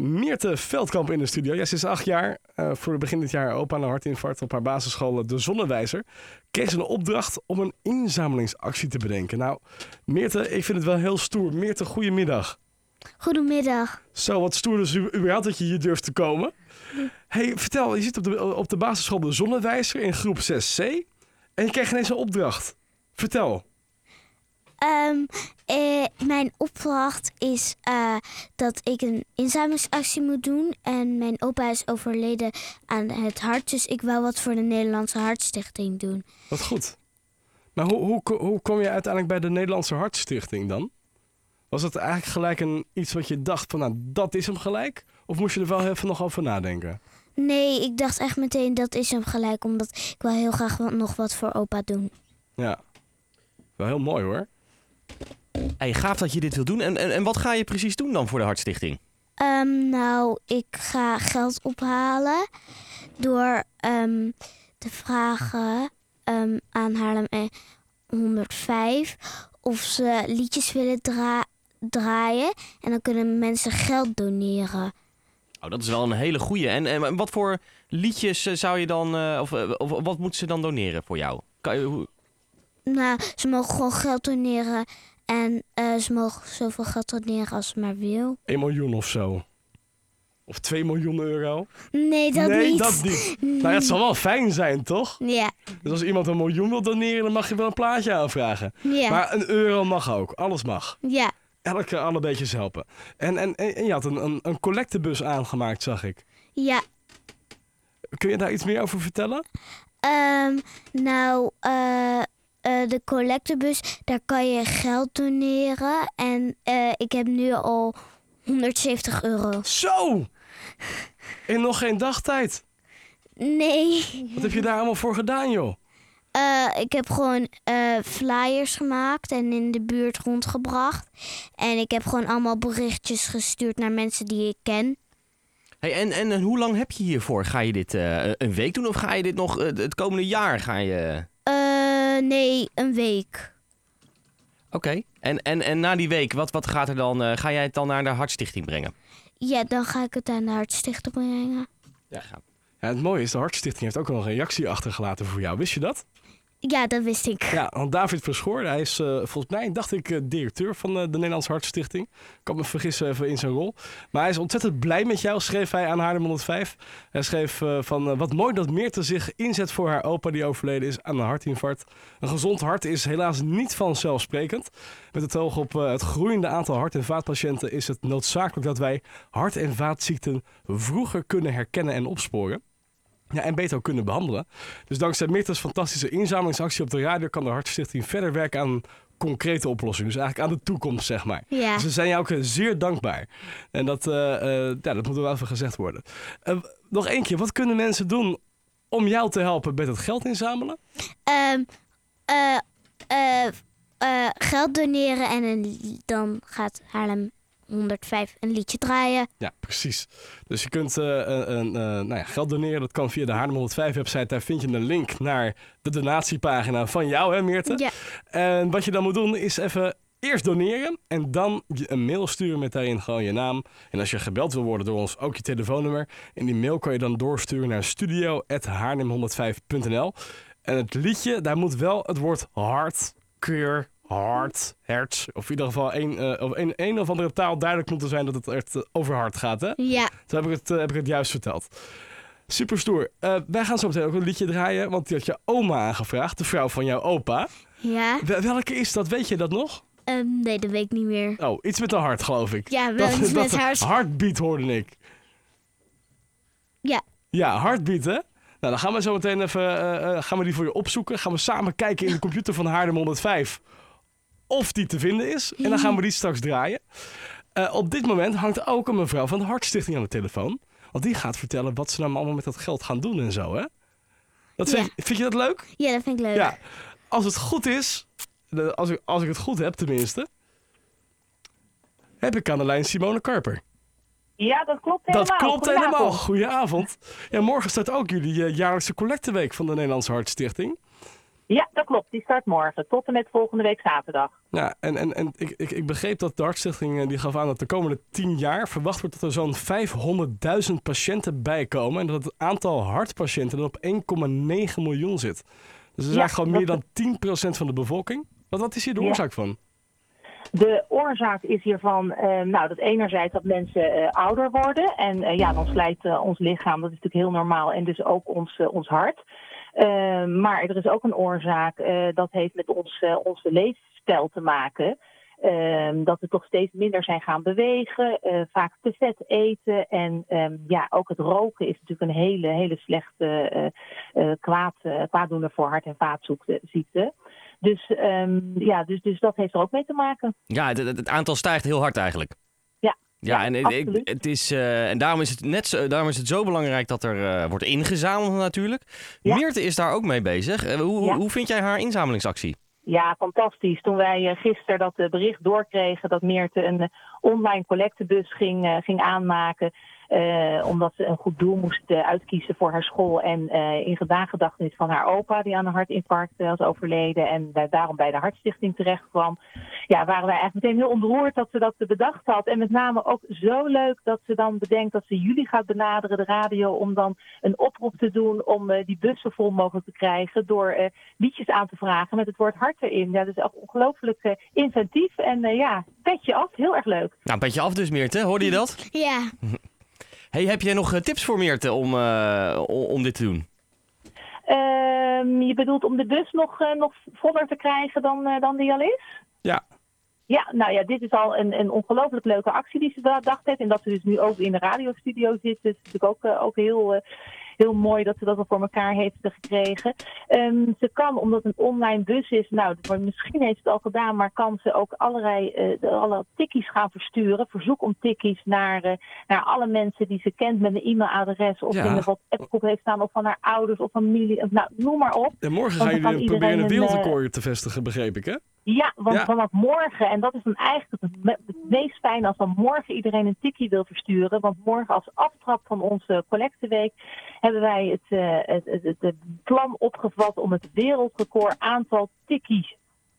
Meerte Veldkamp in de studio. Ja, ze is acht jaar. eh, voor begin dit jaar opa aan een hartinfarct op haar basisschool De Zonnewijzer. Kreeg ze een opdracht om een inzamelingsactie te bedenken. Nou, Meerte, ik vind het wel heel stoer. Meerte, goedemiddag. Goedemiddag. Zo, wat stoer dus überhaupt dat je hier durft te komen. hey, vertel, je zit op de, op de basisschool De Zonnewijzer in groep 6C. En je kreeg ineens een opdracht. Vertel. Ehm, eh, mijn opdracht is eh, dat ik een inzamelingsactie moet doen. En mijn opa is overleden aan het hart. Dus ik wou wat voor de Nederlandse Hartstichting doen. Wat goed. Maar hoe, hoe, hoe kom je uiteindelijk bij de Nederlandse Hartstichting dan? Was het eigenlijk gelijk een, iets wat je dacht van, nou, dat is hem gelijk? Of moest je er wel even nog over nadenken? Nee, ik dacht echt meteen dat is hem gelijk. Omdat ik wil heel graag wat- nog wat voor opa doen. Ja. Wel heel mooi hoor. Hey, gaaf dat je dit wil doen. En, en, en wat ga je precies doen dan voor de Hartstichting? Ehm, nou, ik ga geld ophalen door ehm, te vragen ehm, aan Haarlem eh, 105 of ze liedjes willen dra- draaien. En dan kunnen mensen geld doneren. Oh, dat is wel een hele goeie. En, en wat voor liedjes eh, zou je dan... eh, of, eh, of wat moeten ze dan doneren voor jou? Kan je, hoe- Nou, ze mogen gewoon geld doneren. En eh, ze mogen zoveel geld doneren als ze maar wil. 1 miljoen of zo. Of 2 miljoen euro. Nee, dat nee, niet. dat niet. Nou, het zal wel fijn zijn, toch? Ja, Dus als iemand een miljoen wil doneren, dan mag je wel een plaatje aanvragen. ja, Maar een euro mag ook. Alles mag. ja. Elke alle beetjes helpen. En, en, en je had een, een, een collectebus aangemaakt, zag ik. ja. Kun je daar iets meer over vertellen? Ehm, nou, eh, eh, de collectebus, daar kan je geld doneren. En eh, ik heb nu al 170 euro. Zo! In nog geen dagtijd. Nee, Wat heb je daar allemaal voor gedaan, joh? eh, ik heb gewoon eh, flyers gemaakt en in de buurt rondgebracht. En ik heb gewoon allemaal berichtjes gestuurd naar mensen die ik ken. hey, en, en, en hoe lang heb je hiervoor? Ga je dit eh, een week doen of ga je dit nog het komende jaar? Ga je... Nee, een week. Oké. En, en, en na die week, wat, wat gaat er dan? eh, ga jij het dan naar de Hartstichting brengen? Ja, dan ga ik het aan de Hartstichting brengen. Ja. Ja, het mooie is, de Hartstichting heeft ook al een reactie achtergelaten voor jou. Wist je dat? Ja, dat wist ik. Ja, want David Verschoor, hij is eh, volgens mij, dacht ik, eh, directeur van eh, de Nederlandse Hartstichting. Ik kan me vergissen even in zijn rol. Maar hij is ontzettend blij met jou, schreef hij aan Haarlem 105. Hij schreef van, wat mooi dat Meerte zich inzet voor haar opa die overleden is aan een hartinfarct. Een gezond hart is helaas niet vanzelfsprekend. Met het oog op het groeiende aantal hart- en vaatpatiënten is het noodzakelijk dat wij hart- en vaatziekten vroeger kunnen herkennen en opsporen. Ja, en beter ook kunnen behandelen. Dus dankzij Meertens fantastische inzamelingsactie op de radio kan de Hartstichting verder werken aan concrete oplossingen. Dus eigenlijk aan de toekomst, zeg maar. Ja. Dus we zijn jou ook eh, zeer dankbaar. En dat, eh, eh, ja, dat moet er wel even gezegd worden. Nog één keer, wat kunnen mensen doen om jou te helpen met het geld inzamelen? Ehm, eh, eh, eh, geld doneren en dan gaat Haarlem 105 een liedje draaien. Ja, precies. Dus je kunt eh, een, eh, nou ja, geld doneren. Dat kan via de Haarlem 105 website. Daar vind je een link naar de donatiepagina van jou, hè Meerte? Ja. En wat je dan moet doen is even eerst doneren en dan een mail sturen met daarin gewoon je naam. En als je gebeld wil worden door ons, ook je telefoonnummer. En die mail kan je dan doorsturen naar studio.haarlem105.nl. En het liedje, daar moet wel het woord hart, keur, hart, hertz, of in ieder geval een, eh, of een, een of andere taal duidelijk moeten zijn dat het echt eh, over hart gaat, hè? Ja. Toen heb ik het, eh, heb ik het juist verteld. Super stoer. Wij gaan zo meteen ook een liedje draaien, want die had je oma aangevraagd, de vrouw van jouw opa. Ja. Wel- welke is dat? Weet je dat nog? Ehm, nee, dat weet ik niet meer. Oh, iets met een hart, geloof ik. Ja, wel iets met hart. Heartbeat hoorde ik. Ja. Ja, heartbeat, hè? Nou, dan gaan we zo meteen even gaan we die voor je opzoeken. Gaan we samen kijken in de computer van Haarlem 105 of die te vinden is. En dan gaan we die straks draaien. Eh, op dit moment hangt ook een mevrouw van de Hartstichting aan de telefoon. Want die gaat vertellen wat ze nou allemaal met dat geld gaan doen en zo, hè? Dat vind, vind je dat leuk? Ja, dat vind ik leuk. Ja, als het goed is, als ik, als ik het goed heb tenminste, heb ik aan de lijn Simone Karper. Ja, dat klopt helemaal. Dat klopt Goedenavond. helemaal. Goedenavond. Ja, morgen start ook jullie eh, jaarlijkse collecteweek van de Nederlandse Hartstichting. Ja, dat klopt. Die start morgen tot en met volgende week zaterdag. Ja, en, en, en ik, ik, ik begreep dat de Hartstichting eh, die gaf aan dat de komende 10 jaar verwacht wordt dat er zo'n 500.000 patiënten bijkomen. En dat het aantal hartpatiënten dan op 1,9 miljoen zit. Dus dat is Ja, eigenlijk gewoon meer dan dat 10% van de bevolking. Wat, wat is hier de Ja. oorzaak van? De oorzaak is hiervan, eh, nou, dat enerzijds dat mensen eh, ouder worden. En eh, ja, dan slijt ons lichaam, dat is natuurlijk heel normaal. En dus ook ons, ons hart. Eh, maar er is ook een oorzaak, eh, dat heeft met ons, eh, onze leefstijl te maken. Ehm, dat we toch steeds minder zijn gaan bewegen, eh, vaak te vet eten. En ehm, ja, ook het roken is natuurlijk een hele, hele slechte kwaad, kwaaddoener voor hart- en vaatziekten. Dus, ehm, ja, dus, dus dat heeft er ook mee te maken. Ja, het aantal stijgt heel hard eigenlijk. Ja. En, ik- het is, eh, en daarom is het, net zo, daarom is het zo belangrijk dat er eh, wordt ingezameld natuurlijk. Ja. Meerte is daar ook mee bezig. Eh, hoe, Ja. hoe vind jij haar inzamelingsactie? Ja, fantastisch. Toen wij gisteren dat bericht doorkregen dat Meerte een online collectebus ging, ging aanmaken. Eh, omdat ze een goed doel moest eh, uitkiezen voor haar school. En eh, in gedachtenis van haar opa, die aan een hartinfarct was overleden. En daar- daarom bij de Hartstichting terecht kwam. Ja, waren wij eigenlijk meteen heel ontroerd dat ze dat bedacht had. En met name ook zo leuk dat ze dan bedenkt dat ze jullie gaat benaderen, de radio. Om dan een oproep te doen om eh, die bus zo vol mogelijk te krijgen. Door eh, liedjes aan te vragen met het woord hart erin. Ja, dat is ook ongelooflijk eh, inventief. En eh, ja, petje af, heel erg leuk. Nou, een beetje af dus Meerte, hoorde je dat? Ja. Hey, heb jij nog eh, tips voor Meerte om, eh, om, dit te doen? Ehm, je bedoelt om de bus nog, eh, nog voller te krijgen dan, dan die al is? Ja. Ja, nou ja, dit is al een, een ongelooflijk leuke actie die ze bedacht heeft. En dat ze dus nu ook in de radiostudio zit, is natuurlijk ook, ook heel, heel mooi dat ze dat al voor elkaar heeft gekregen. Ehm, ze kan, omdat het een online bus is, nou, misschien heeft ze het al gedaan, maar kan ze ook allerlei eh, de- alle tikkies gaan versturen. Verzoek om tikkies naar, eh, naar alle mensen die ze kent met een e-mailadres of Ja. in een WhatsApp-groep heeft staan, of van haar ouders of familie, of, nou, noem maar op. En morgen gaan jullie proberen een wereldrecord te vestigen, begreep ik, hè? Ja, want Ja. vanaf morgen, en dat is dan eigenlijk het, me- het meest fijn als dan morgen iedereen een tikkie wil versturen. Want morgen als aftrap van onze collecteweek hebben wij het, eh, het, het, het, plan opgevat om het wereldrecord aantal tikkies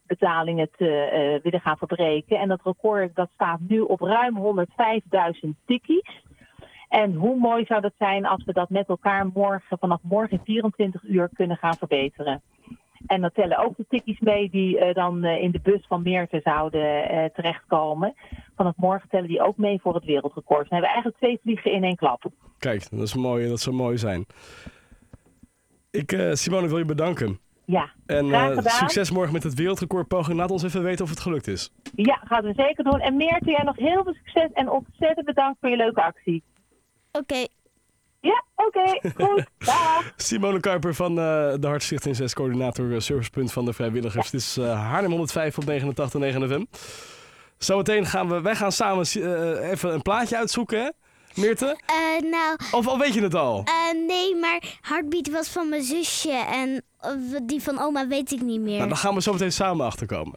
betalingen te eh, willen gaan verbreken. En dat record dat staat nu op ruim 105.000 tikkies. En hoe mooi zou dat zijn als we dat met elkaar morgen, vanaf morgen in 24 uur kunnen gaan verbeteren. En dan tellen ook de tikkies mee die eh, dan eh, in de bus van Meerte zouden eh, terechtkomen. Vanaf morgen tellen die ook mee voor het wereldrecord. Dan hebben we eigenlijk twee vliegen in één klap. Kijk, dat, is mooi, dat zou mooi zijn. Ik, eh, Simone, wil je bedanken. Ja, En eh, succes morgen met het wereldrecordpoging. Laat ons even weten of het gelukt is. ja, gaan we zeker doen. En Meerte, jij nog heel veel succes en ontzettend bedankt voor je leuke actie. Oké. Ja, oké, goed. Dag. Simone Kuiper van eh, de Hartstichting 6, coördinator eh, Servicepunt van de Vrijwilligers. Dit is eh Haarlem 105 op 89.9 FM. Zometeen gaan we, wij gaan samen eh, even een plaatje uitzoeken, hè? Meerte? Eh, nou, Of al weet je het al? eh, nee, maar Heartbeat was van mijn zusje en die van oma weet ik niet meer. Nou, dan gaan we zo meteen samen achterkomen.